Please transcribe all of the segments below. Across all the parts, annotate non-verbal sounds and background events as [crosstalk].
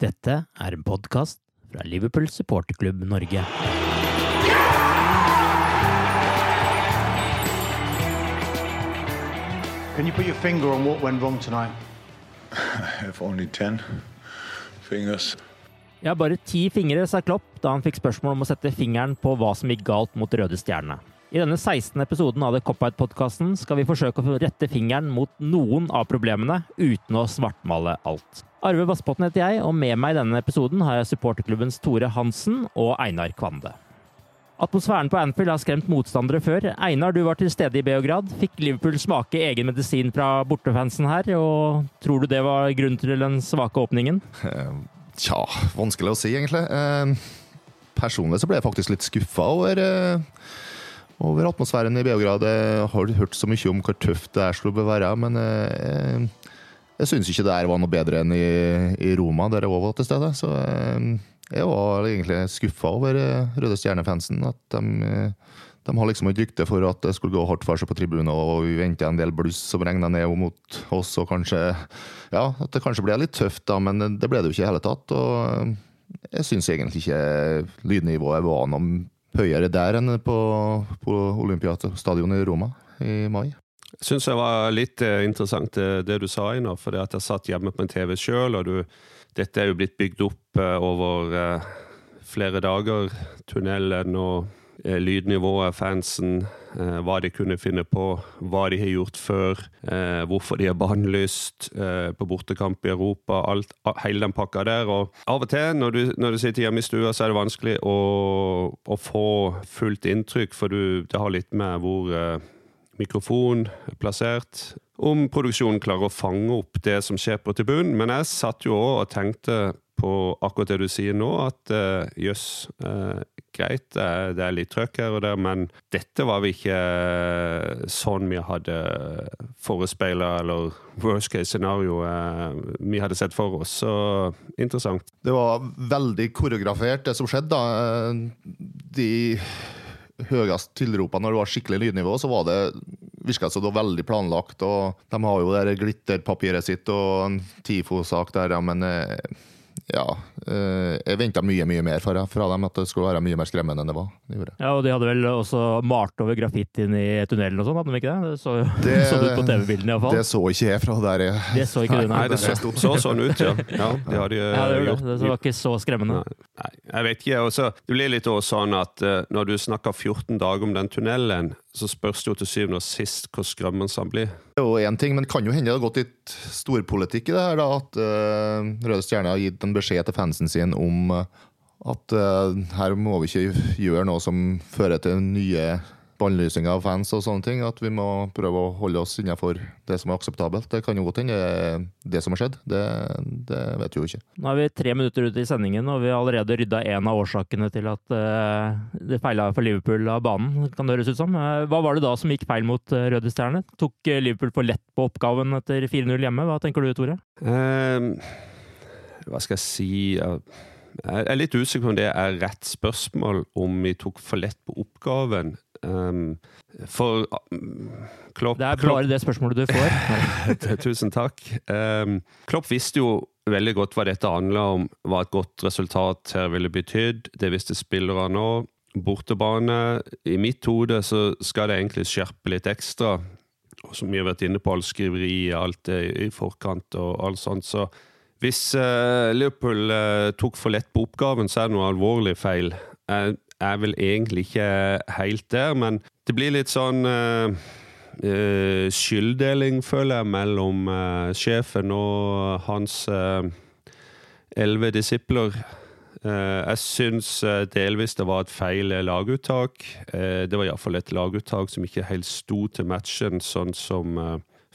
Dette er en podkast fra Liverpool supporterklubb Norge. Can you put your finger on what went wrong tonight? [laughs] If only ten fingers. Ja, bare ti fingre, sa Klopp da han fikk spørsmål om å sette fingeren på hva som gikk galt mot Røde Stjerne. I denne 16. episoden av The Cop-Out-podkasten skal vi forsøke å rette fingeren mot noen av problemene, uten å svartmale alt. Arve Vassbotn heter jeg, og med meg i denne episoden har jeg supporterklubbens Tore Hansen og Einar Kvande. Atmosfæren på Anfield har skremt motstandere før. Einar, du var til stede i Beograd. Fikk Liverpool smake egen medisin fra bortefansen her, og tror du det var grunnen til den svake åpningen? Tja, vanskelig å si, egentlig. Eh, personlig så ble jeg faktisk litt skuffa over, eh, over atmosfæren i Beograd. Jeg har hørt så mye om hvor tøft det her skulle være, men jeg, jeg syns ikke det her var noe bedre enn i, i Roma, der jeg òg var til stede. Så jeg, jeg var egentlig skuffa over eh, Røde Stjerne-fansen. At de, eh, de har liksom et rykte for at det skulle gå hardt for seg på tribunen, og vi venta en del bluss som regna ned mot oss, og kanskje Ja, at det kanskje ble litt tøft, da, men det ble det jo ikke i hele tatt. Og eh, jeg syns egentlig ikke lydnivået var noe høyere der enn på, på Olympiastadionet i Roma i mai. Jeg syns det var litt eh, interessant det, det du sa, Einar. For det at jeg satt hjemme på en TV sjøl, og du, dette er jo blitt bygd opp eh, over eh, flere dager. Tunnelen og eh, lydnivået, fansen, eh, hva de kunne finne på, hva de har gjort før, eh, hvorfor de har bannlyst eh, på bortekamp i Europa, alt, hele den pakka der. Og av og til, når du, når du sitter hjemme i stua, så er det vanskelig å, å få fullt inntrykk, for du, det har litt med hvor mikrofon er plassert. Om produksjonen klarer å fange opp det som skjer på tribunen. Men jeg satt jo òg og tenkte på akkurat det du sier nå, at jøss, uh, greit, det er, litt trøkk her og der, men dette var vi ikke uh, sånn vi hadde forespeila, eller worst case scenario vi hadde sett for oss. Så interessant. Det var veldig koreografert, det som skjedde, da. De høyest tilropa når det var skikkelig lydnivå, så var det virka som det var veldig planlagt. og De har jo det glitterpapiret sitt og en TIFO-sak der, ja, men ja, jeg venta mye mye mer fra, fra, dem, at det skulle være mye mer skremmende enn det var. De ja, Og de hadde vel også malt over graffitien i tunnelen og sånn, hadde de ikke det? Det så, [laughs] det, så det ut på TV-bildene iallfall. Det så ikke jeg fra der jeg Det så ikke du, nei. det så, så sånn ut, ja. ja det hadde ja, det, gjort. Det, det var ikke så skremmende. Nei, jeg vet ikke. Også, det blir litt også sånn at uh, når du snakker 14 dager om den tunnelen, så spørs det jo til syvende og sist hvor skremmende han blir. Det er jo én ting, men kan jo hende det har gått litt storpolitikk i det her, da. At uh, Røde Stjerne har gitt en beskjed til fansen sin om uh, at her må vi ikke gjøre noe som fører til nye bannlysing av fans og sånne ting. At vi må prøve å holde oss innenfor det som er akseptabelt. Det kan jo godt hende det, som har skjedd. Det, det vet vi jo ikke. Nå er vi tre minutter ute i sendingen, og vi har allerede rydda en av årsakene til at uh, det feila for Liverpool av banen, kan det høres ut som. Uh, hva var det da som gikk feil mot uh, Røde Stjerne? Tok Liverpool for lett på oppgaven etter 4-0 hjemme? Hva tenker du, Tore? Um, hva skal jeg si? Jeg er litt usikker på om det er rett spørsmål, om vi tok for lett på oppgaven. Um, for um, Klopp Det er bare det spørsmålet du får. [laughs] [laughs] Tusen takk. Um, Klopp visste jo veldig godt hva dette handla om, hva et godt resultat her ville betydd. Det visste spillerne nå. Bortebane. I mitt hode så skal det egentlig skjerpe litt ekstra. Og som vi har vært inne på, all skriveri alt det i forkant og alt sånt. Så hvis uh, Liverpool uh, tok for lett på oppgaven, så er det noe alvorlig feil. Jeg er vel egentlig ikke helt der, men det blir litt sånn uh, skylddeling, føler jeg, mellom sjefen og hans elleve disipler. Jeg syns delvis det var et feil laguttak. Det var iallfall et laguttak som ikke helt sto til matchen, sånn som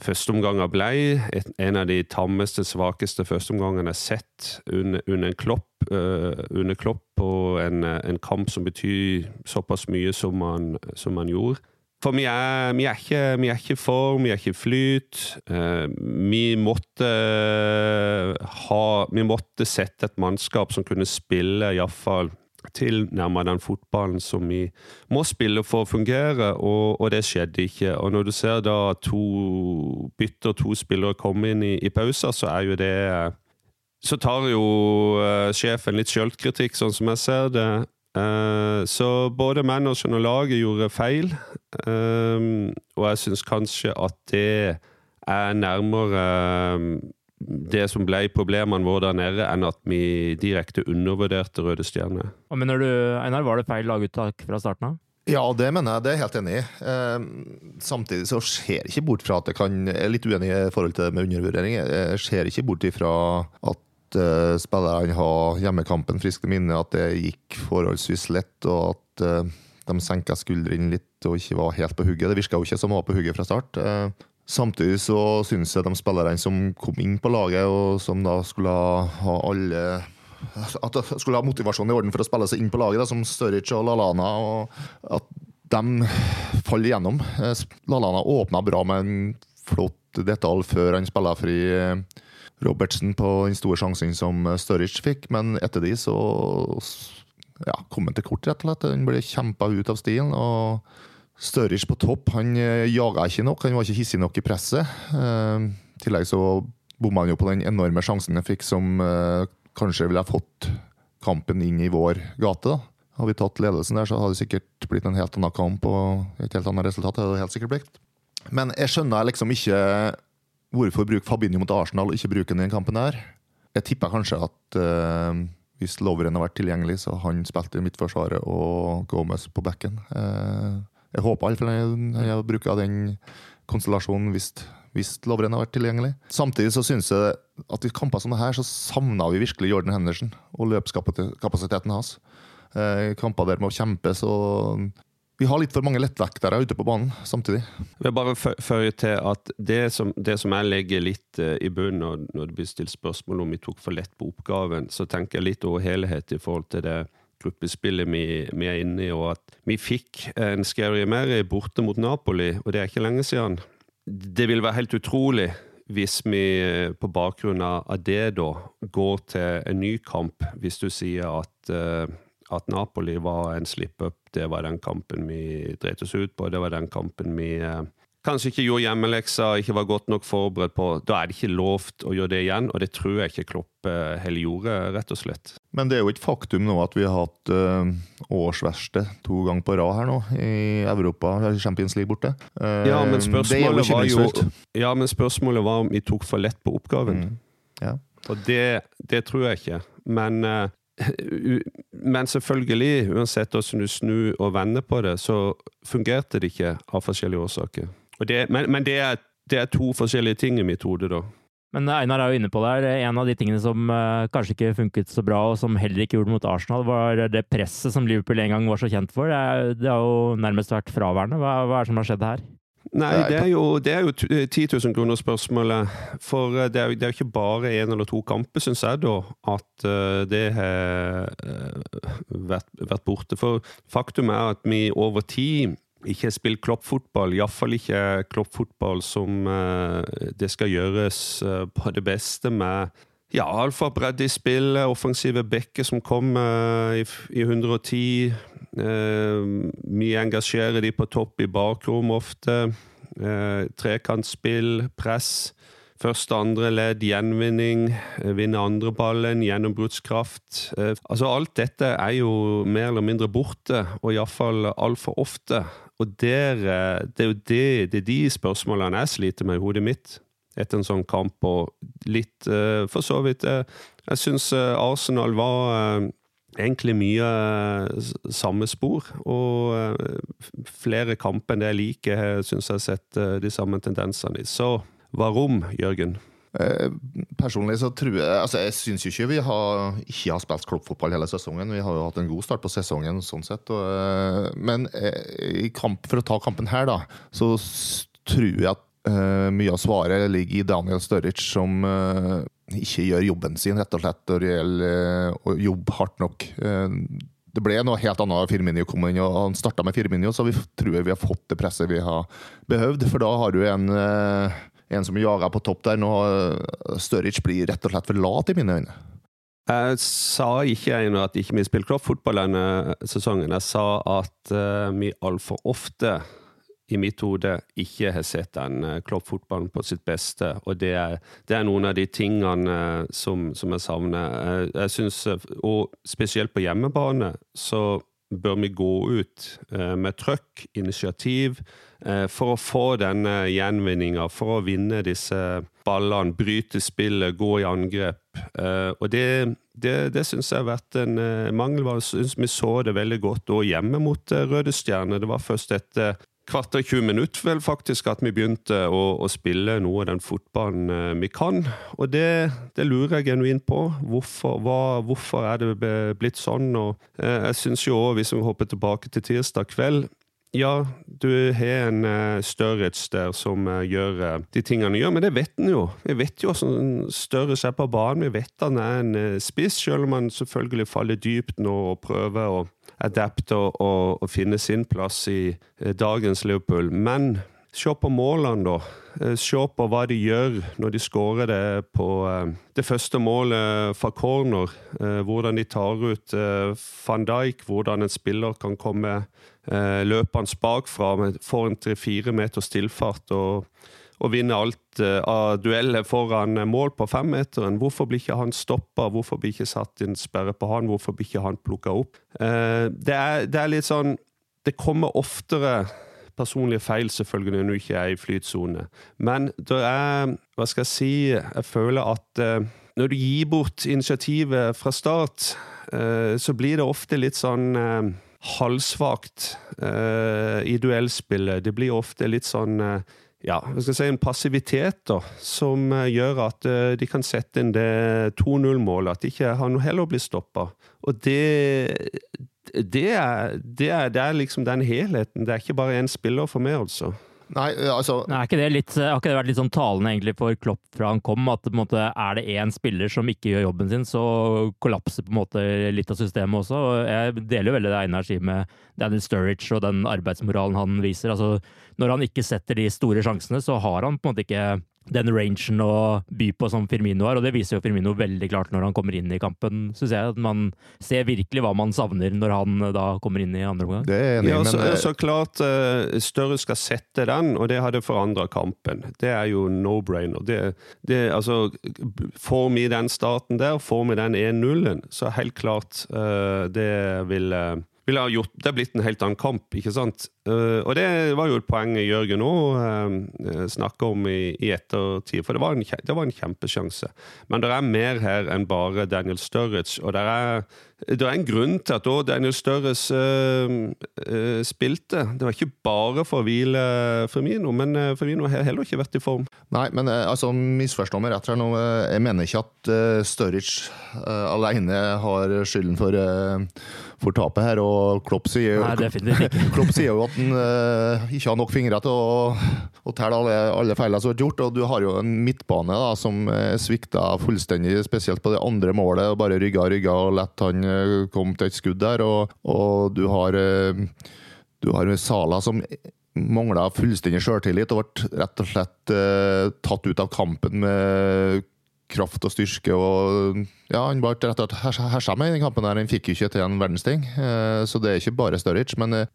Førsteomganger ble en av de tammeste, svakeste førsteomgangene jeg har sett under, under, en klopp, uh, under klopp på en, en, kamp som betyr såpass mye som man, som man gjorde. For vi er, vi, er ikke, vi er, ikke, form, vi er ikke flyt. Uh, vi måtte ha Vi måtte sette et mannskap som kunne spille iallfall tilnærma den fotballen som vi må spille for å fungere, og, og, det skjedde ikke. Og når du ser da to bytter, to spillere komme inn i, i pauser, så er jo det Så tar jo uh, sjefen litt sjølkritikk, sånn som jeg ser det. Uh, så både manageren og laget gjorde feil, um, og jeg syns kanskje at det er nærmere det som ble problemene våre der nede, enn at vi direkte undervurderte Røde Stjerne. Og mener du, Einar? Var det feil laguttak fra starten av? Ja, det mener jeg. Det er jeg helt enig i. Eh, samtidig så ser jeg ikke bort fra at det kan Jeg er litt uenig i forhold til det med undervurdering. Jeg ser ikke bort ifra at uh, spillerne har hjemmekampen friskt i minne, at det gikk forholdsvis lett, og at uh, de senka skuldrene litt og ikke var helt på hugget. Det virka jo ikke som å var på hugget fra start. Samtidig så syns jeg de spillerne som kom inn på laget, og som da skulle ha alle At de skulle ha motivasjon i orden for å spille seg inn på laget, da, som Sturridge og Lalana, og at de faller igjennom. Eh, Lalana åpna bra med en flott detalj før han spilla fri eh, Robertsen på den store sjansen som Sturridge fikk, men etter de så ja, kom han til kort, rett og slett. Han ble kjempa ut av stilen. og Sturridge på topp han eh, jaga ikke nok, han var ikke hissig nok i presset. Eh, I tillegg så bomma han jo på den enorme sjansen han fikk, som eh, kanskje ville ha fått kampen inn i vår gate. da. Hadde vi tatt ledelsen der, så hadde det sikkert blitt en helt annen kamp og et helt annet resultat. Det hadde helt sikkert blitt. Men jeg skjønner liksom ikke hvorfor bruke Fabinho mot Arsenal og ikke bruke den i den kampen der. Jeg tipper kanskje at uh, hvis Loveren har vært tilgjengelig, så han spilte i midtforsvaret og Gomez på bekken. Uh, jeg håper iallfall jeg, jeg bruker den konstellasjonen hvis, hvis Lovren har vært tilgjengelig. Samtidig så syns jeg at i kamper som det her, så savna vi virkelig Jordan Henderson og løpskapasiteten hans. Eh, kamper der med å kjempe, så vi har litt for mange lettvektere ute på banen samtidig. Jeg vil bare føye til at det som, det som jeg legger litt uh, i bunnen når, når det blir stilt spørsmål om vi tok for lett på oppgaven, så tenker jeg litt over helhet i forhold til det gruppespillet vi, vi, er inne i, og at vi fikk en Scary Mary borte mot Napoli, og det er ikke lenge siden. Det vil være helt utrolig hvis vi på bakgrunn av det da går til en ny kamp, hvis du sier at, eh, at Napoli var en slip-up, det var den kampen vi dreit oss ut på, det var den kampen vi eh, kanskje ikke gjorde hjemmeleksa, ikke var godt nok forberedt på. Da er det ikke lovt å gjøre det igjen, og det tror jeg ikke Klopp eh, heller gjorde, rett og slett. Men det er jo et faktum nå at vi har hatt uh, årsverste to ganger på rad her nå i Europa, Champions League borte. Uh, ja, men spørsmålet var jo Ja, men spørsmålet var om vi tok for lett på oppgaven. Mm. Ja. Og det, det, tror jeg ikke. Men [laughs] uh, men selvfølgelig, uansett hvordan du snur og vender på det, så fungerte det ikke av forskjellige årsaker. Det, men, men det, er, det, er, to forskjellige ting i mitt hode, da. Men Einar er jo inne på der. En av de tingene som uh, kanskje ikke funket så bra, og som heller ikke gjorde det mot Arsenal, var det presset som Liverpool en gang var så kjent for. Det, er, det har jo nærmest vært fraværende. Hva, hva, er det som har skjedd her? Nei, det er jo, det er jo 10 000 kroner spørsmålet. For det er, jo, det er jo ikke bare én eller to kamper, syns jeg, da, at det har vært, vært borte. For faktum er at vi over tid ikke spilt kloppfotball, iallfall ikke kloppfotball som uh, det skal gjøres uh, på det beste med ja, alfa bredde i spillet, offensive bekker som kommer uh, i, i, 110. mye engasjerer de på topp i bakrom ofte. trekantspill, press. Første, andre ledd, gjenvinning, vinne andreballen, gjennombruddskraft. Altså, alt dette er jo mer eller mindre borte, og iallfall altfor ofte. Og der, eh, det er jo det, det er de spørsmålene jeg sliter med i hodet mitt etter en sånn kamp, og litt eh, For så vidt eh, Jeg syns Arsenal var egentlig mye samme spor, og flere kamper enn det jeg liker, syns jeg har sett de samme tendensene i. Så varom, Jørgen? Eh, personlig så tror jeg altså Jeg syns ikke vi har, ikke har spilt kloppfotball hele sesongen. Vi har jo hatt en god start på sesongen sånn sett. Og, eh, men eh, kamp, for å ta kampen her, da, så tror jeg at uh, mye av svaret ligger i Daniel Sturridge, som uh, ikke gjør jobben sin, rett og slett, når det gjelder uh, å jobbe hardt nok. det ble noe helt annet da Firminio kom inn, og han starta med Firminio, så vi tror vi har fått det presset vi har behøvd. For da har du en en som jager på topp der. Nå Sturridge blir rett og slett for lat, i mine øyne. Jeg sa ikke at ikke vi spiller kloppfotball denne sesongen. Jeg sa at uh, vi altfor ofte i mitt hode ikke har sett den uh, kloppfotballen på sitt beste. Og det er, det er noen av de tingene som, som, jeg savner. Jeg, jeg synes, og spesielt på hjemmebane, så bør vi gå ut med trøkk, initiativ, Eh, for å få denne gjenvinninga, for å vinne disse ballene, bryte spillet, gå i angrep. Eh, og det, det, det syns jeg har vært en eh, mangel. Jeg syns vi så det veldig godt òg hjemme mot Røde Stjerne. Det var først etter kvarter 20 minutter vel faktisk at vi begynte å, å, spille noe av den fotballen vi kan. Og det, det lurer jeg genuint på. Hvorfor, hva, hvorfor, er det blitt sånn? Og jeg syns jo òg, hvis vi hopper tilbake til tirsdag kveld ja, du har en større Sturridge der som gjør de tingene du gjør, men det vet en jo. Vi vet jo hvordan Sturridge er på banen. Vi vet han er en spiss, selv om han selvfølgelig faller dypt nå og prøver å adapte og, og, finne sin plass i dagens Liverpool. Men se på målene, da. Se på hva de gjør når de skårer det på det første målet fra corner. Hvordan de tar ut van Dijk, hvordan en spiller kan komme Eh, løpende bakfra, får en tre-fire meters stillfart og, og vinner alt eh, av dueller foran mål på femmeteren. Hvorfor blir ikke han stoppa? Hvorfor blir ikke satt inn sperre på han? Hvorfor blir ikke han plukka opp? Eh, det er, det er litt sånn Det kommer oftere personlige feil, selvfølgelig, når du ikke er i flytsone. Men det er Hva skal jeg si? Jeg føler at når du gir bort initiativet fra start, så blir det ofte litt sånn halvsvakt uh, i duellspillet. Det blir ofte litt sånn ja, hva skal jeg si, en passivitet da, som uh, gjør at de kan sette inn det 2-0-målet. At de ikke har noe heller å bli stoppa. Og det, det, er, det, er, det er liksom den helheten. Det er ikke bare én spiller for meg, altså. Nei, altså Nei, ikke det litt, Har ikke det vært litt sånn talende egentlig for Klopp fra han kom? At på en måte, er det én spiller som ikke gjør jobben sin, så kollapser på en måte litt av systemet også. og Jeg deler jo veldig det Einar sier med Daniel Sturridge og den arbeidsmoralen han viser. altså Når han ikke setter de store sjansene, så har han på en måte ikke den rangen å by på som Firmino har, og det viser jo Firmino veldig klart når han kommer inn i kampen, syns jeg. At man ser virkelig hva man savner når han eh, da kommer inn i andre omgang. Det er enig, ja, så, men... så klart uh, Større skal sette den, og det hadde forandra kampen. Det er jo no-brainer. Det, det, altså, får vi den starten der, får vi den 1-0-en, så helt klart det vil ville ha gjort Det er blitt en helt annen kamp, ikke sant? Uh, og det var jo et poeng Jørgen òg uh, snakka om i, i, ettertid, for det var, en, det var, en, kjempesjanse. Men det er mer her enn bare Daniel Sturridge, og det er det er en grunn til at Daniel Størres uh, uh, spilte. Det var ikke bare for å hvile Firmino, men uh, Firmino har heller ikke vært i form. Nei, men altså, misforstå meg rett her nå. Jeg mener ikke at uh, Sturridge alene har skylden for for tapet her. Og Klopp sier, Nei, [laughs] Klopp sier jo at han uh, ikke har nok fingre til å, å telle alle, alle feilene som er gjort. Og du har jo en midtbane da, som uh, svikta fullstendig, spesielt på det andre målet. og Bare rygga og rygga og lett han uh, kom til et skudd der. Og, og du har du har Sala som mangla fullstendig sjøltillit og ble rett og slett tatt ut av kampen med kraft og styrke. og ja, Han ble rett og slett hersa med i den kampen. der, Han fikk jo ikke til en verdens ting. så det er ikke bare Sturridge. Men eh,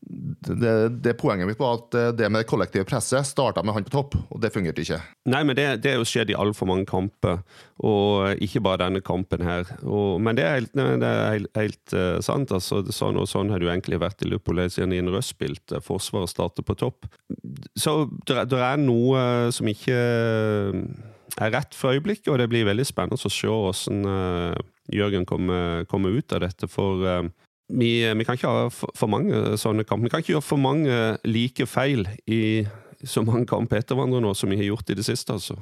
det, det poenget mitt var at eh, det med det kollektive presset starta med han på topp, og det fungerte ikke. Nei, men det, det er jo skjedd i altfor mange kamper, og ikke bare denne kampen her. Og, men det er helt, det er helt, helt sant. altså Sånn og sånn har det jo egentlig vært i Liverpool siden Ian Røst spilte. Forsvaret starter på topp. Så det er noe som ikke er rett for øyeblikket, og det blir veldig spennende å se hvordan uh, Jørgen kommer, kommer, ut av dette. For uh, vi, vi, kan ikke ha for, mange sånne kamper. Vi kan ikke gjøre for mange like feil i så mange kamper etter hverandre nå som vi har gjort i det siste. altså.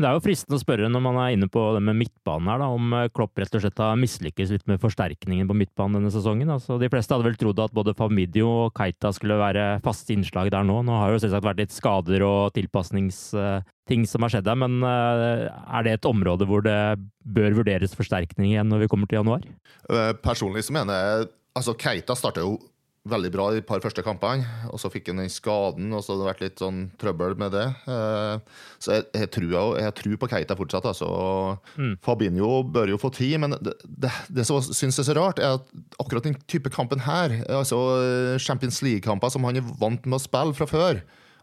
Det er jo fristende å spørre når man er inne på det med midtbanen her, da, om eh, Klopp rett og slett har mislykkes litt med forsterkningen på midtbanen denne sesongen. Altså, de fleste hadde vel trodd at både Famidio og Keita skulle være faste innslag der nå. Nå har jo selvsagt vært litt skader og tilpasningsting som har skjedd der, men eh, er det et område hvor det bør vurderes forsterkning igjen når vi kommer til januar? Eh, personlig så mener jeg altså Keita starter jo veldig bra de par første kampene. Og så fikk han den skaden, og så har det vært litt sånn trøbbel med det. Eh, så jeg, jeg, tror, jeg tror, på Keita fortsatt. Altså. Mm. Fabinho bør jo få tid, men det, det, det som syns er så rart, er at akkurat den type kampen her, altså Champions League-kamper som han er vant med å spille fra før,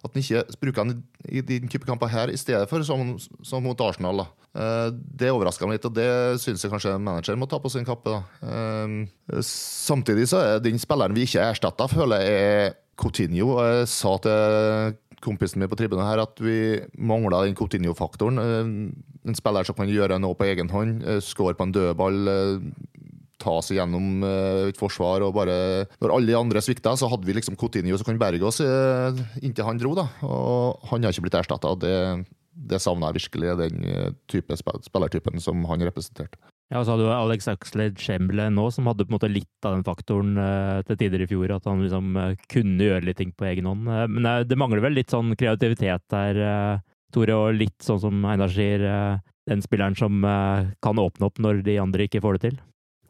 at han ikke bruker han i, i den type kamper her i stedet for som, som mot Arsenal. da. Uh, det overraska meg litt, og det syns jeg kanskje manageren må ta på sin kappe. da. Uh, samtidig så er den spilleren vi ikke erstatta, føler jeg er Coutinho. Jeg sa til kompisen min på tribunen her at vi mangla den Coutinho-faktoren. Uh, en spiller som kan gjøre noe på egen hånd, skåre på en dødball ta seg gjennom uh, et forsvar. og bare, Når alle andre svikta, så hadde vi liksom Coutinho som kan berge oss uh, inntil han dro. da, og Han har ikke blitt erstatta. Det, det savner jeg virkelig, den eh, type spillertypen som han representerte. Ja, så hadde jo Alex Axlade Chamberlain nå, som hadde på en måte litt av den faktoren til tider i fjor. At han liksom kunne gjøre litt ting på egen hånd. Men det mangler vel litt sånn kreativitet der, Tore, og litt sånn som Einar sier, den spilleren som kan åpne opp når de andre ikke får det til?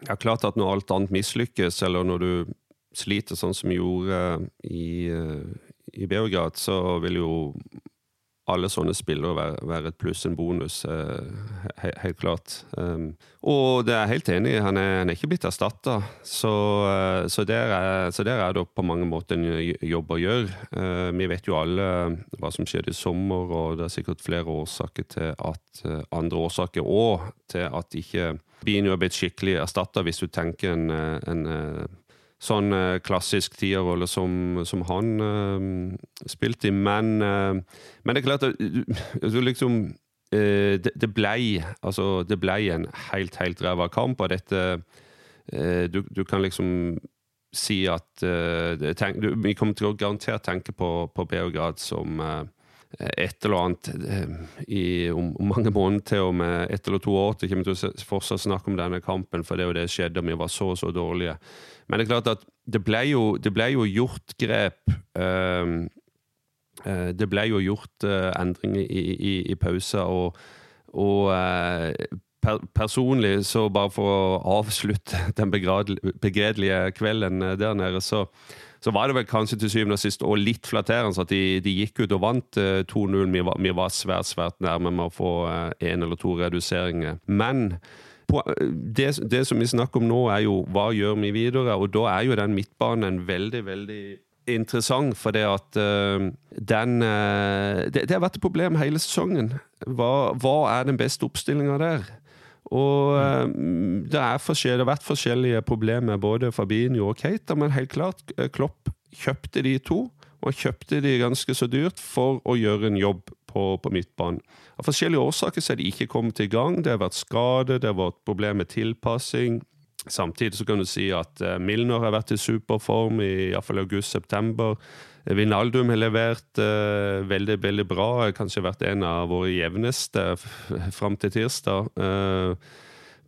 Ja, klart at når alt annet mislykkes, eller når du sliter sånn som vi gjorde i, eh, i Beograd, så vil jo alle sånne spillere være, være et pluss, en bonus. Eh, he, helt klart. Um, og det er jeg helt enig. Han er, han er ikke blitt erstatta. Så, uh, så, så, der er det på mange måter en jobb å gjøre. Uh, vi vet jo alle hva som skjedde i sommer, og det er sikkert flere årsaker til at andre årsaker òg til at ikke Binio er blitt skikkelig erstatta, hvis du tenker en, en sånn uh, klassisk tierrolle som, som han uh, spilte i. Men, uh, men, det er klart at uh, liksom det, det blei altså, det ble en helt, helt ræva kamp, og dette du, du, kan liksom si at tenk, du, Vi kommer til å garantert tenke på, på Beograd som et eller annet i, om, om, mange måneder til og med ett eller to år til kommer til å fortsatt snakke om denne kampen, for det jo det skjedde, og vi var så og så dårlige. Men det er klart at det ble jo, det ble jo gjort grep um, Det ble jo gjort uh, endringer i, i, i pauser, og, og uh, per, personlig, så bare for å avslutte [laughs] den begredelige kvelden der nede, så, så var det vel kanskje til syvende og sist og litt flatterende at de, de gikk ut og vant 2-0. Vi, vi, var svært, svært nærme med å få én eller to reduseringer. Men det, det, som vi snakker om nå, er jo hva gjør vi videre? Og da er jo den midtbanen veldig, veldig interessant, for det at uh, den uh, det, det, har vært et problem hele sesongen. Hva, hva er den beste oppstillinga der? Og uh, det, er det har vært forskjellige problemer både Fabinho og Keita, men helt klart, Klopp kjøpte de to. Og kjøpte de ganske så dyrt for å gjøre en jobb på, på midtbanen. Av forskjellige årsaker så er de ikke kommet i gang. Det har vært skade, det har vært problemer med tilpassing. Samtidig så kan du si at uh, Milner har vært i superform i iallfall august-september. Vinaldum har levert uh, veldig veldig bra. Kanskje vært en av våre jevneste fram til tirsdag uh,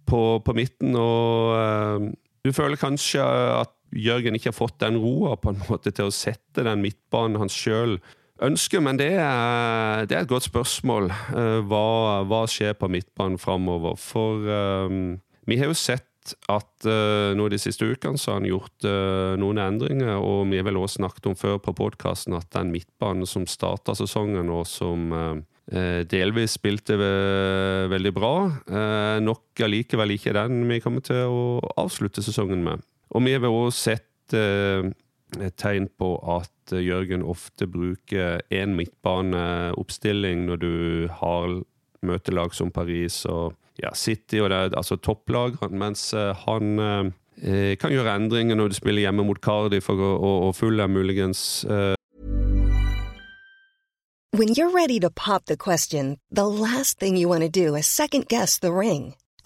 på, på, midten. Og du føler kanskje at Jørgen ikke har fått den roa på en måte til å sette den midtbanen han sjøl ønsker, men det er, det er, et godt spørsmål. Hva, hva skjer på midtbanen framover? For um, vi har jo sett at uh, nå de siste ukene så har han gjort uh, noen endringer, og vi har vel også snakket om før på podkasten at den midtbanen som starta sesongen, og som uh, delvis spilte veldig bra, nok allikevel ikke den vi kommer til å avslutte sesongen med. Og vi har vel også sett et tegn på at Jørgen ofte bruker én midtbaneoppstilling når du har møtelag som Paris og ja, City og det er altså topplagene, mens eh, han eh, kan gjøre endringer når du spiller hjemme mot Cardiff og, og, og full er muligens eh.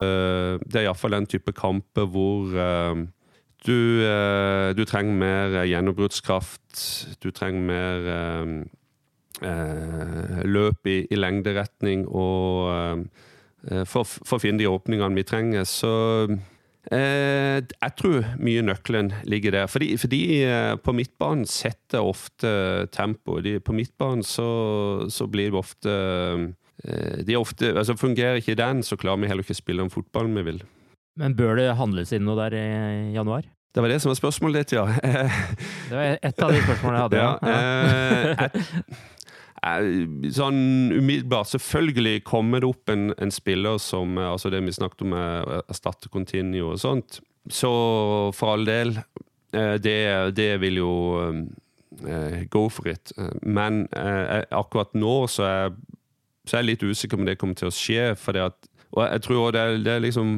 Eh, det er iallfall den type kamp hvor eh, du, eh, du trenger mer gjennombruddskraft. Du trenger mer løp i, i lengderetning og for, for, å finne de åpningene vi trenger. Så eh, jeg tror mye nøkkelen ligger der. Fordi, fordi på midtbanen setter ofte tempo. på midtbanen så, så blir det ofte de ofte, altså Fungerer ikke den, så klarer vi heller ikke å spille den fotballen vi vil. Men bør det handles inn noe der i januar? Det var det som var spørsmålet ditt, ja. [laughs] det var et av de spørsmålene jeg hadde. ja. ja. sånn umiddelbart Selvfølgelig kommer det opp en, en, spiller som altså det vi snakket om, erstatte Continuo og sånt. Så for all del, eh, det, det vil jo go for it. Men akkurat nå så er så jeg er litt usikker om det kommer til å skje. At, og jeg tror det er, det er liksom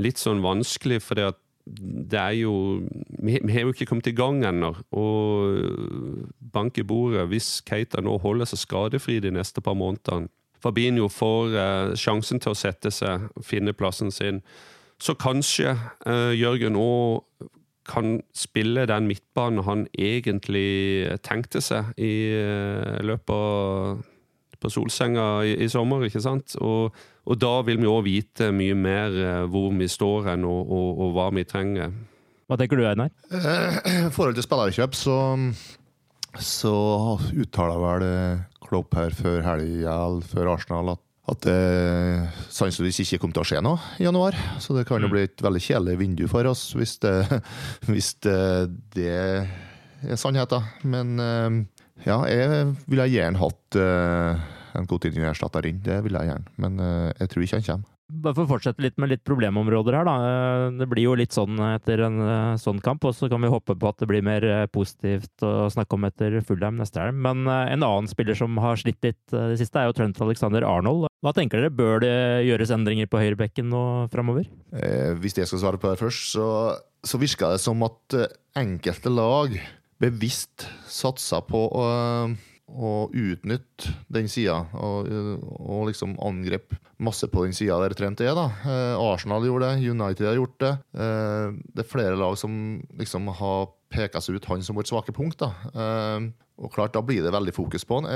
litt sånn vanskelig, for det er jo Vi, vi har jo ikke kommet i gang ennå. Og bank i bordet hvis Keita nå holder seg skadefri de neste par månedene. Fabinho får eh, sjansen til å sette seg, finne plassen sin. Så kanskje eh, Jørgen òg kan spille den midtbanen han egentlig tenkte seg i eh, løpet av på solsenga i, i, sommer, ikke sant? Og, og da vil vi òg vite mye mer eh, hvor vi står hen, og, og, og, hva vi trenger. Hva tenker du, Einar? I forhold til spillerkjøp, så, så uttaler vel Klopp her før helga, før Arsenal, at at det sannsynligvis ikke kommer til å skje noe i januar. Så det kan jo mm. bli et veldig kjedelig vindu for oss hvis det, [laughs] hvis det, det er sannheten. Men eh, ja, jeg ville gjerne hatt uh, en Coutinho-erstatter inn. Det ville jeg gjerne. Men uh, jeg tror ikke han kommer. Bare for å fortsette litt med litt problemområder her, da. Det blir jo litt sånn etter en eh, sånn kamp, og så kan vi håpe på at det blir mer eh, positivt å snakke om etter Fullheim neste helg. Men eh, en annen spiller som har slitt litt det siste, er jo Trent Alexander Arnold. Hva tenker dere, bør det gjøres endringer på høyrebekken nå framover? Eh, hvis jeg skal svare på det først, så, så virker det som at enkelte lag bevisst satsa på å å utnytte den sida, og, og, liksom angrep masse på den sida der Trent er. da. Eh, Arsenal gjorde det, United har gjort det. Eh, det er flere lag som liksom har peka seg ut han som vårt svake punkt. da. Eh, og klart, da blir det veldig fokus på han.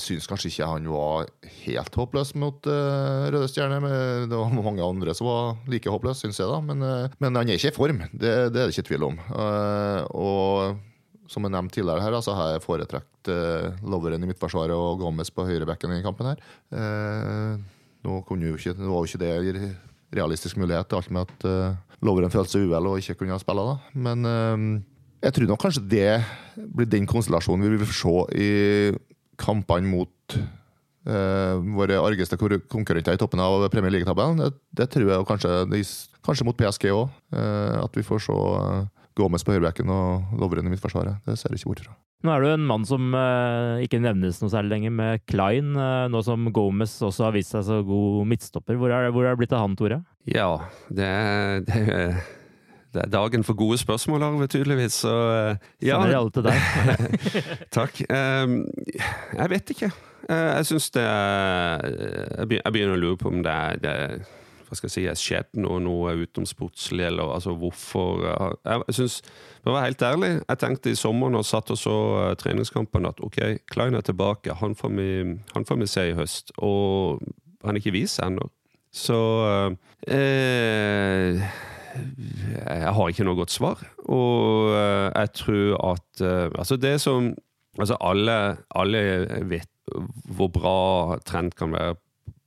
Syns kanskje ikke han var helt håpløs mot uh, Røde Stjerne. Men det var mange andre som var like håpløse, syns jeg. da. Men, uh, men, han er ikke i form, det, det er det ikke tvil om. Uh, og som jeg nevnte tidligere her, altså har jeg foretrukket uh, Loveren i midtforsvaret og Gomez på høyrebekken i kampen her. Nå, kunne jo ikke, var jo ikke det realistisk mulighet, alt med at uh, Loveren følte seg uvel og ikke kunne spille da. Men jeg tror nok kanskje det blir den konstellasjonen vi vil se i kampene mot eh, våre argeste konkurrenter i toppen av Premier League-tabellen. Det, det, tror jeg kanskje, kanskje mot PSG òg, at vi får se Gomez på høyrebacken og Lovren i midtforsvaret. Det ser jeg ikke bort fra. Nå er du en mann som eh, ikke nevnes noe særlig lenger, med Klein. Uh, nå som Gomez også har vist seg så god midtstopper. Hvor er, hvor er det blitt av han, Tore? Ja, det det det er dagen for gode spørsmål, Arve, tydeligvis. Så uh, ja. Sender alle til deg. [laughs] Takk. Um, jeg vet ikke. jeg syns det Jeg begynner å lure på om det er, det hva skal jeg si, er skjedd noe, noe utenomsportslig, eller altså hvorfor Jeg, jeg synes, For å være helt ærlig, jeg tenkte i sommer når jeg satt og så treningskampen, at ok, Klein er tilbake, han får vi, han får vi se i høst. Og han er ikke vist ennå. Så eh, Jeg har ikke noe godt svar. Og eh, jeg tror at eh, Altså, det som Altså, alle, alle vet hvor bra Trent kan være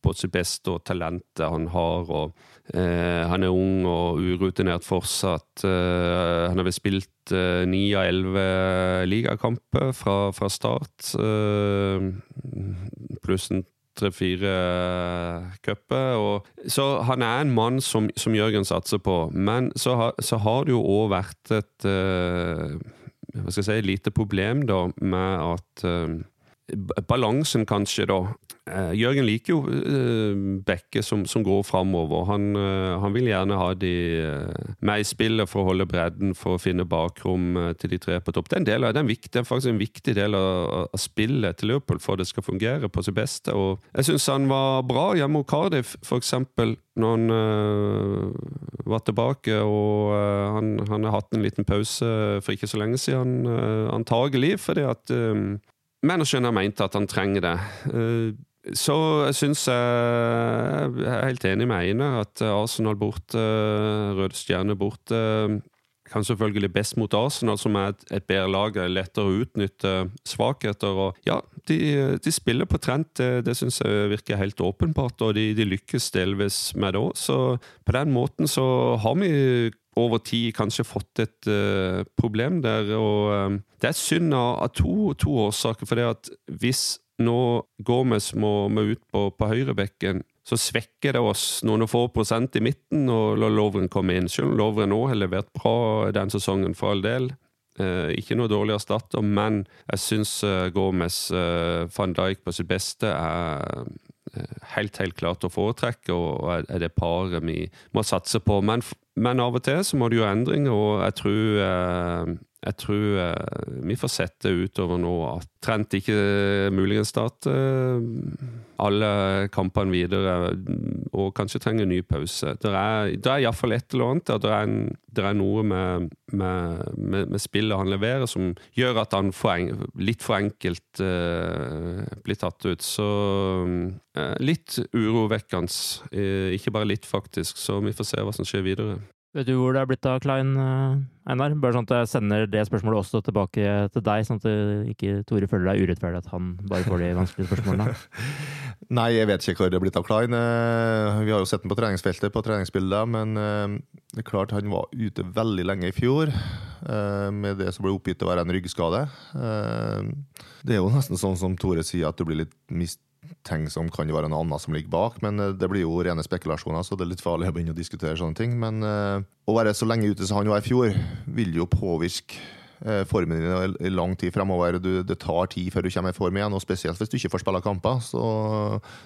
på sitt beste, og talentet han har. og eh, Han er ung og urutinert fortsatt. Eh, han har vel spilt eh, av elleve ligakamper fra, fra start. Eh, pluss en tre-fire cuper. Så han er en mann som, som Jørgen satser på. Men så, ha, så har det jo òg vært et uh, hva skal jeg si, lite problem da, med at uh, Balansen, kanskje, da. Eh, Jørgen liker jo uh, Bekke som, som går framover. Han, uh, han, vil gjerne ha de uh, med i spillet for å holde bredden, for å finne bakrom til de tre på topp. Det er, en viktig, faktisk en viktig del av, av, spillet til Liverpool for det skal fungere på sitt beste. Og jeg syns han var bra hjemme hos Cardiff, f.eks. Når han var tilbake og han, han, har hatt en liten pause for ikke så lenge siden, antagelig fordi at Manageren har ment at han trenger det. Så jeg syns jeg er helt enig med Einar at Arsenal borte, Røde Stjerne borte kan selvfølgelig best mot Arsenal, som er et, bedre lag, er lettere å utnytte svakheter. og Ja, de, de spiller på trent. det, det syns jeg virker helt åpenbart, og de, de lykkes delvis med det òg. Så på den måten så har vi over tid kanskje fått et uh, problem der. og um, Det er synd av, to, to, årsaker. for det at Hvis nå Gomez må, må ut på, på høyrebekken, så svekker det oss noen få prosent i midten la Lovren komme inn. Selv om Lovren òg har levert bra den sesongen, for all del. Eh, ikke noe dårlig erstatter, men jeg syns eh, Gomez eh, van Dijk på sitt beste er eh, helt, helt klart å foretrekke, og er det paret vi må satse på. Men, men, av og til så må det jo endringer, og jeg tror, eh, jeg tror eh, vi får sette utover nå at Trent ikke muligens starter eh, alle kampene videre, og kanskje trenger en ny pause. Det er, det er iallfall et eller annet. Det er, en, det er noe med, med, med, med, spillet han leverer som gjør at han for litt for enkelt uh, blir tatt ut. Så uh, litt urovekkende. Uh, ikke bare litt, faktisk. Så vi får se hva som skjer videre. Vet du hvor det er blitt av Klein, eh, Einar? Bare sånn at jeg sender det spørsmålet også tilbake til deg, sånn at ikke Tore føler deg urettferdig at han bare får de vanskelige spørsmålene. [laughs] Nei, jeg vet ikke hvor det er blitt av Klein. Eh, vi har jo sett ham på treningsfeltet, på treningsbilder, men eh, det er klart han var ute veldig lenge i fjor med det som ble oppgitt å være en ryggskade. Det er jo nesten sånn som Tore sier, at du blir litt mist ting som kan være noe annet som ligger bak. Men eh, det blir jo rene spekulasjoner, så det er litt farlig å begynne å diskutere sånne ting. Men uh, å være så lenge ute som han var i fjor, vil jo påvirke uh, formen din i lang tid fremover. Du, det tar tid før du kommer i form igjen, og spesielt hvis du ikke får spille kamper. Så,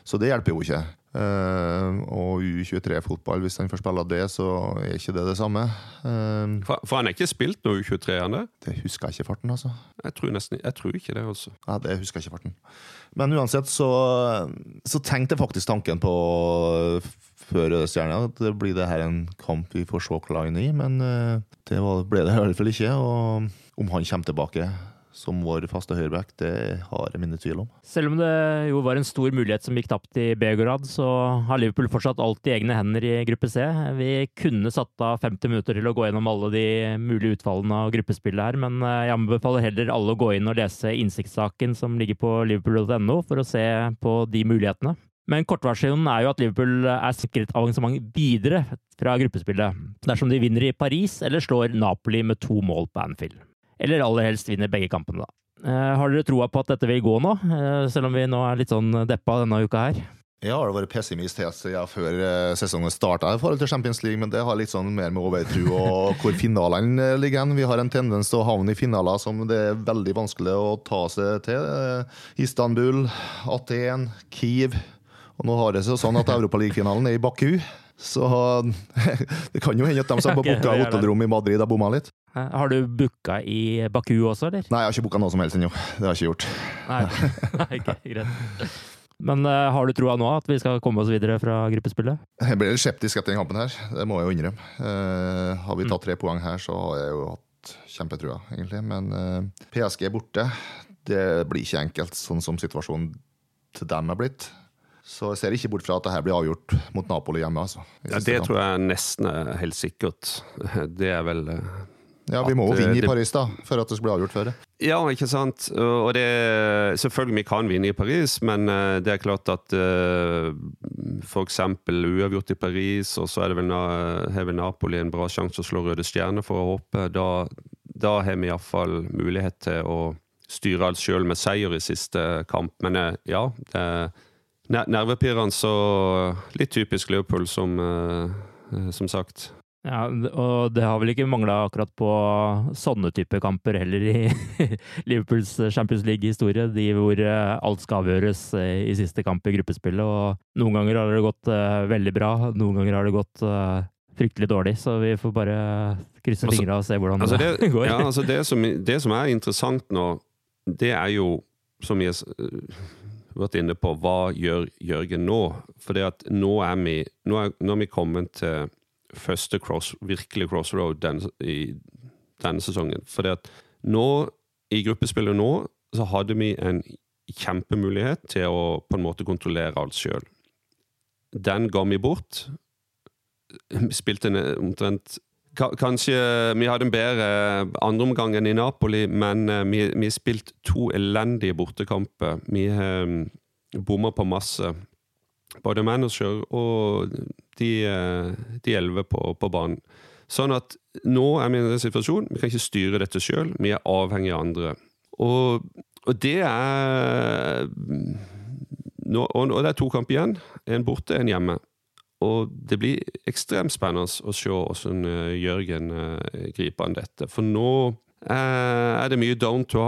så det hjelper jo ikke. Uh, og U23-fotball, hvis han får spille det, så er ikke det det samme. Uh, for, for, han har ikke spilt noe U23, han det? Det husker jeg ikke farten, altså. Jeg tror, nesten, jeg tror ikke det, altså. Ja, det husker jeg ikke farten. Men uansett så, så tenkte jeg faktisk tanken på før Stjerna at det blir det her en kamp vi får se Klein i, men uh, det ble det i hvert fall ikke. Og om han kommer tilbake som vår faste høyreback, det har jeg mine tvil om. Selv om det jo var en stor mulighet som gikk tapt i Begorad, så har Liverpool fortsatt alt i egne hender i gruppe C. Vi kunne satt av 50 minutter til å gå gjennom alle de mulige utfallene av gruppespillet her, men eh, jeg anbefaler heller alle å gå inn og lese innsiktssaken som ligger på liverpool.no, for å se på de mulighetene. Men kortversjonen er jo at Liverpool er sikret avansement videre fra gruppespillet dersom de vinner i Paris eller slår Napoli med to mål på Anfield. Eller aller helst vinner begge kampene, da. Eh, har dere troa på at dette vil gå nå, eh, selv om vi nå er litt sånn deppa denne uka her? Jeg har vært pessimist helt siden før eh, sesongen starta i forhold til Champions League, men det har litt sånn mer med overtro og [laughs] hvor finalene ligger hen. Vi har en tendens til å havne i finaler som det er veldig vanskelig å ta seg til. Istanbul, Aten, Kiev. Og nå har det seg sånn at Europaligafinalen er i Baku. Så [laughs] det kan jo hende at de som [laughs] har booka hotellrom i Madrid, har bomma litt. Har du booka i Baku også, eller? Nei, jeg har ikke booka noe som helst ennå. Det har jeg ikke gjort. Nei, Nei okay, greit. Men uh, har du troa nå at vi skal komme oss videre fra gruppespillet? Jeg ble litt skeptisk etter den kampen her, det må jeg jo innrømme. Uh, har vi tatt tre poeng her, så har jeg jo hatt kjempetrua, egentlig. Men uh, eh, PSG er borte. Det blir ikke enkelt, sånn som situasjonen til dem er blitt. Så jeg ser ikke bort fra at dette blir avgjort mot Napoli hjemme. Altså, ja, det tror jeg nesten er helt sikkert. Det er vel ja, Vi må jo vinne i Paris da, for at det skal bli avgjort før. Ja, ikke sant. Og det, selvfølgelig vi kan vinne i Paris, men eh, det er klart at uh, f.eks. uavgjort i Paris, og så er det vel, har vel Napoli en bra sjanse å slå Røde Stjerne for å håpe. Da, da har vi iallfall mulighet til å styre alt sjøl med seier i siste kamp. Men ja, det er nervepirrende og litt typisk Leopold, som, som sagt. Ja, og det har vel ikke mangla akkurat på sånne type kamper heller i [laughs] Liverpools Champions League-historie, de hvor eh, alt skal avgjøres eh, i siste kamp i gruppespillet. Og noen ganger har det gått veldig bra, noen ganger har det gått fryktelig dårlig. Så vi får bare krysse altså, fingra og se hvordan altså [laughs] det, det, går. Ja, altså det, som, det som er interessant nå, det er jo, som vi har vært inne på, hva gjør Jørgen nå? For nå er vi, nå er, nå er vi kommet til første cross, virkelig crossroad den, i denne sesongen. For det at nå, i gruppespillet nå, så hadde vi en kjempemulighet til å på en måte kontrollere alt sjøl. Den ga vi bort. Vi spilte omtrent Kanskje vi hadde en bedre andreomgang enn i Napoli, men eh, vi har spilt to elendige bortekamper. Vi har mm, bomma på masse. Både manager og de elleve på, på, banen. Sånn at nå er vi i en situasjon, vi kan ikke styre dette sjøl, vi er avhengig av andre. Og, og det er nå, og, det er to kamper igjen. En borte, en hjemme. Og det blir ekstremt spennende å se hvordan eh, Jørgen uh, griper an dette. For nå er det mye down to,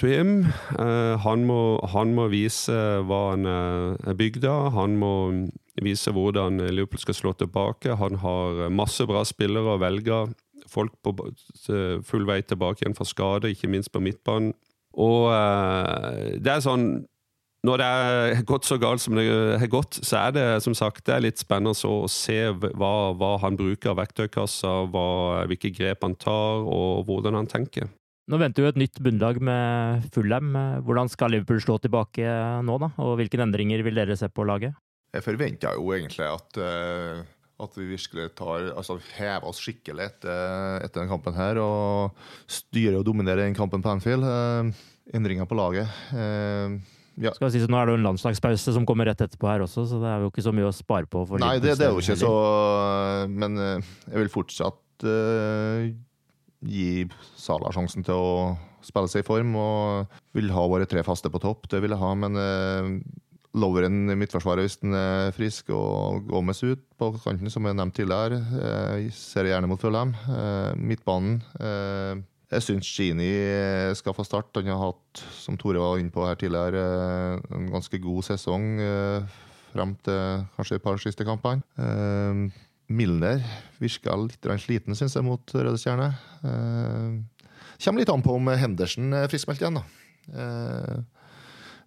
to him. Uh, han, må, han, må, vise hva han er bygd av. Han må vise hvordan Liverpool skal slå tilbake. Han har masse bra spillere å velge folk på full vei tilbake igjen fra skade, ikke minst på midtbanen. Og det er sånn når det har gått så galt som det har gått, så er det som sagt det er litt spennende å se hva, hva han bruker av verktøykassa, hva, hvilke grep han tar, og hvordan han tenker. Nå venter jo et nytt bunnlag med Fulham. Hvordan skal Liverpool slå tilbake nå, da? Og hvilke endringer vil dere se på laget? Jeg forventer jo egentlig at, eh, at vi virkelig tar, altså hever oss skikkelig etter, etter denne kampen her og styrer og dominerer den kampen på Anfield. Eh, endringer på laget. Eh, ja. Skal si, så nå er det jo en landslagspause som kommer rett etterpå her også, så det er jo ikke så mye å spare på. Nei, det, det, er jo ikke så Men jeg vil fortsatt uh, gi Sala sjansen til å spille seg i form, og vil ha våre tre faste på topp. Det vil jeg ha, men uh, Loveren i midtforsvaret hvis den er frisk, og Gomez ut på kanten, som jeg nevnte tidligere. Jeg ser gjerne mot Følheim. Midtbanen. Jeg syns Gini skal få start. Han har hatt, som Tore var inne på her tidligere, eh, en ganske god sesong eh, frem til kanskje et par siste kampene. Eh, Milner virka litt sliten, syns jeg, mot Røde Stjerne. Kommer litt an på om Henderson er friskmeldt igjen, da.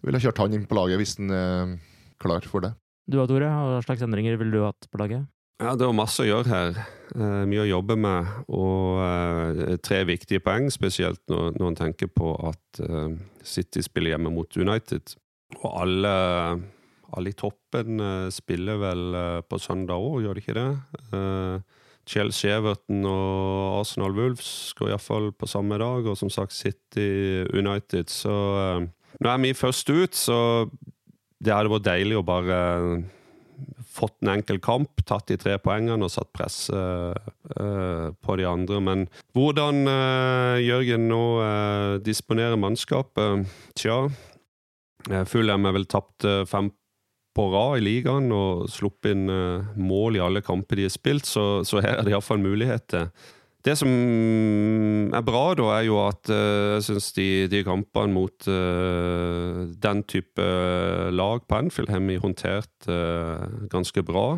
Ville kjørt han inn på laget hvis han er klar for det. Du og Tore, hva slags endringer ville du hatt på laget? Ja, Det var masse å gjøre her. Eh, mye å jobbe med. Og eh, tre viktige poeng, spesielt når, når en tenker på at eh, City spiller hjemme mot United. Og alle, alle i toppen spiller vel på søndag òg, gjør de ikke det? Chelsea, Everton og Arsenal Wolves går iallfall på samme dag. Og som sagt City United. Så nå er vi først ut, så det hadde vært deilig å bare fått en enkel kamp, tatt de tre poengene og satt press uh, uh, på de andre. Men hvordan uh, Jørgen nå disponerer mannskapet Tja, Fulham er vel tapt fem på rad i ligaen og sluppet inn mål i alle kamper de har spilt, så, så her er det iallfall muligheter. Det som er bra, da, er jo at uh, jeg syns de, de, kampene mot uh, den type lag på Anfield har vi håndtert uh, ganske bra.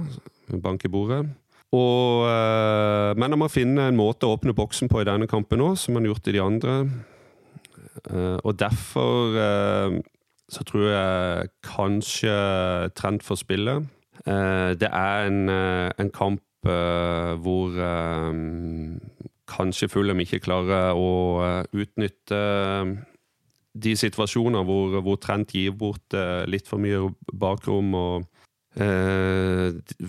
Bank i bordet. Og, men man må finne en måte å åpne boksen på i denne kampen òg, som man har gjort i de andre. og derfor så tror jeg kanskje trend for spillet. det er en, en kamp uh, hvor uh, kanskje Fulham ikke klarer å uh, utnytte de situasjoner hvor, hvor Trent gir bort litt for mye bakrom. og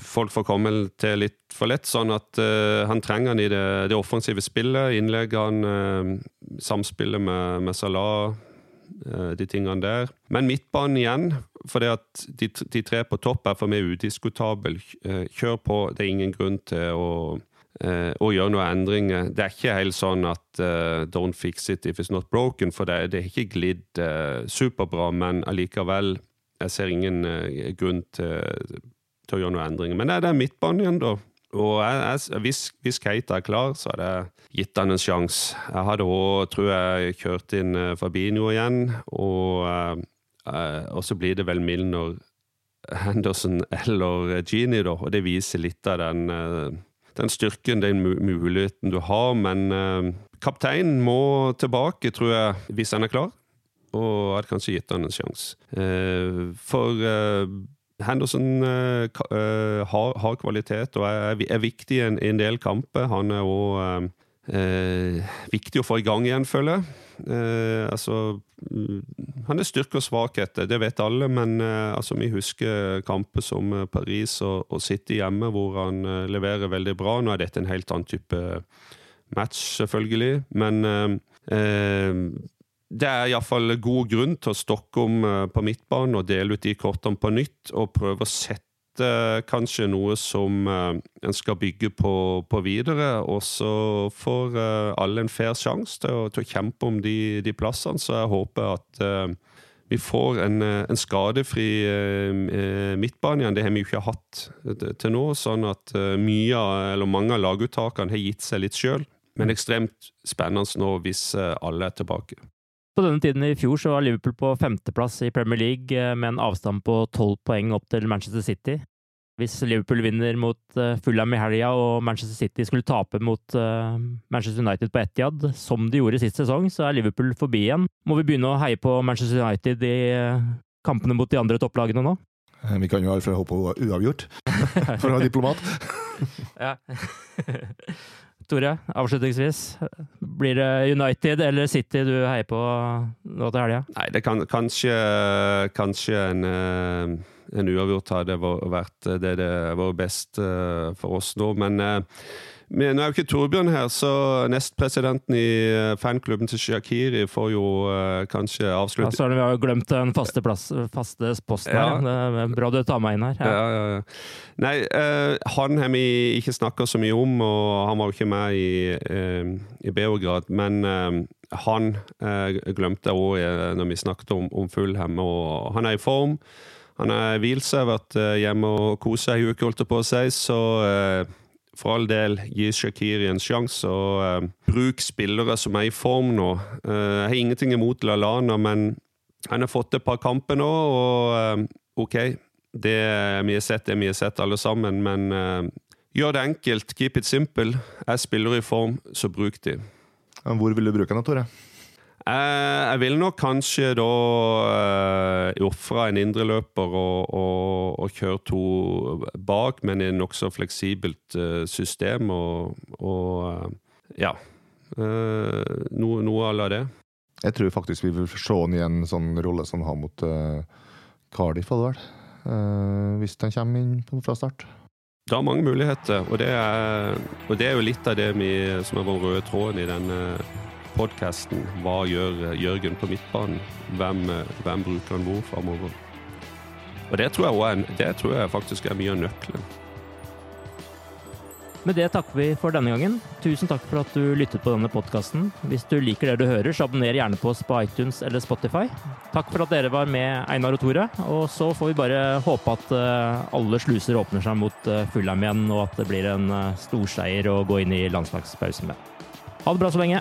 folk får komme til litt for lett, sånn at han trenger han i det, det offensive spillet. Innleggene, samspillet med, med Salah, de tingene der. Men midtbanen igjen, for det at de, de, tre på topp er for meg udiskutabel. Eh, kjør på, det er ingen grunn til å, uh, å gjøre noen endringer. Det er ikke helt sånn at uh, don't fix it if it's not broken, for det, det er ikke glidd uh, superbra, men allikevel jeg ser ingen grunn til, til, å gjøre noen endringer. Men det er midtbanen igjen, da. Og jeg, jeg, hvis, hvis Keita er klar, så hadde jeg gitt han en sjanse. Jeg hadde òg, tror jeg, kjørt inn Fabinho igjen. og Uh, og så blir det vel Milner, Henderson [laughs] eller Genie, da. Og det viser litt av den, uh, den styrken, den muligheten du har. Men eh, kapteinen må tilbake, tror jeg, hvis han er klar. Og hadde kanskje gitt han en sjanse. for Henderson har, har, kvalitet og er, er viktig i en, en, del kamper. Han er òg viktig å få i gang igjen, føler jeg. Eh, altså mm, Han er styrke og svakheter, det vet alle, men eh, altså, vi husker kamper som eh, Paris og, og City hjemme, hvor han eh, leverer veldig bra. Nå er dette en helt annen type match, selvfølgelig, men eh, det er iallfall god grunn til å stokke om på midtbanen og dele ut de kortene på nytt, og prøve å sette kanskje noe som uh, en skal bygge på, på videre. Og så får uh, alle en fair sjanse til, til, å kjempe om de, de, plassene. Så jeg håper at vi får en, en skadefri midtbane igjen. Det har vi jo ikke hatt til nå. Sånn at mye, eller mange av laguttakene har gitt seg litt sjøl. Men ekstremt spennende nå hvis alle er tilbake. På denne tiden i fjor så var Liverpool på femteplass i Premier League med en avstand på tolv poeng opp til Manchester City. Hvis Liverpool vinner mot uh, Fulham i helga og Manchester City skulle tape mot uh, Manchester United på Etiad, som de gjorde sist sesong, så er Liverpool forbi igjen. Må vi begynne å heie på Manchester United i kampene mot de andre topplagene nå? Vi kan jo iallfall håpe på uavgjort, [laughs] for å være diplomat. [laughs] ja. [laughs] Tore, avslutningsvis. Blir det United eller City du heier på nå til helga? Nei, det kan kanskje, kanskje en en uavgjort hadde vært eh, det det var best eh, for oss nå. Men eh, men nå er jo ikke Torbjørn her, så nestpresidenten i fanklubben til Shakiri får jo uh, kanskje avslutte Ja, Søren, vi har jo glemt den faste, plass, faste posten ja. her. Det er bra du tar meg inn her. Ja. Ja, ja, Nei, uh, han har vi ikke snakka så mye om, og han var jo ikke med i, uh, i Beograd. Men han glemte òg når vi snakket om, om Fulham, og han er i form. Han har hvilt seg, vært eh, hjemme og kost seg i uke, holdt jeg på å si. Så eh, for all del, gi Shakiri en sjanse, og eh, bruk spillere som er i form nå. Eh, jeg har ingenting imot LaLana, men han har fått et par kamper nå, og eh, OK, det vi har sett, det vi har sett alle sammen, men eh, gjør det enkelt. Keep it simple. Er spillere i form, så bruk de. Hvor vil du bruke den, Tore? Eh, jeg vil nok kanskje da uh, ofre en indreløper og, og, og kjøre to bak, men i et nokså fleksibelt uh, system. Og, og ja. noe, noe à la det. Jeg tror faktisk vi vil se han i en sånn rolle som han har mot Cardiff, hadde vel. hvis han kommer inn fra start. Det har mange muligheter, og det, er, og det er jo litt av det vi, som er vår røde tråden i denne podkasten 'Hva gjør Jørgen på midtbanen?' Hvem, hvem bruker han hvor framover? Og det tror, jeg, det tror jeg faktisk er mye av nøkkelen. Med det takker vi for denne gangen. Tusen takk for at du lyttet på denne podkasten. Hvis du liker det du hører, så abonner gjerne på oss på iTunes eller Spotify. Takk for at dere var med, Einar og Tore. Og så får vi bare håpe at eh, alle sluser åpner seg mot Fullheim igjen, og at det blir en eh, storseier å gå inn i landslagspausen med. Ha det bra så lenge.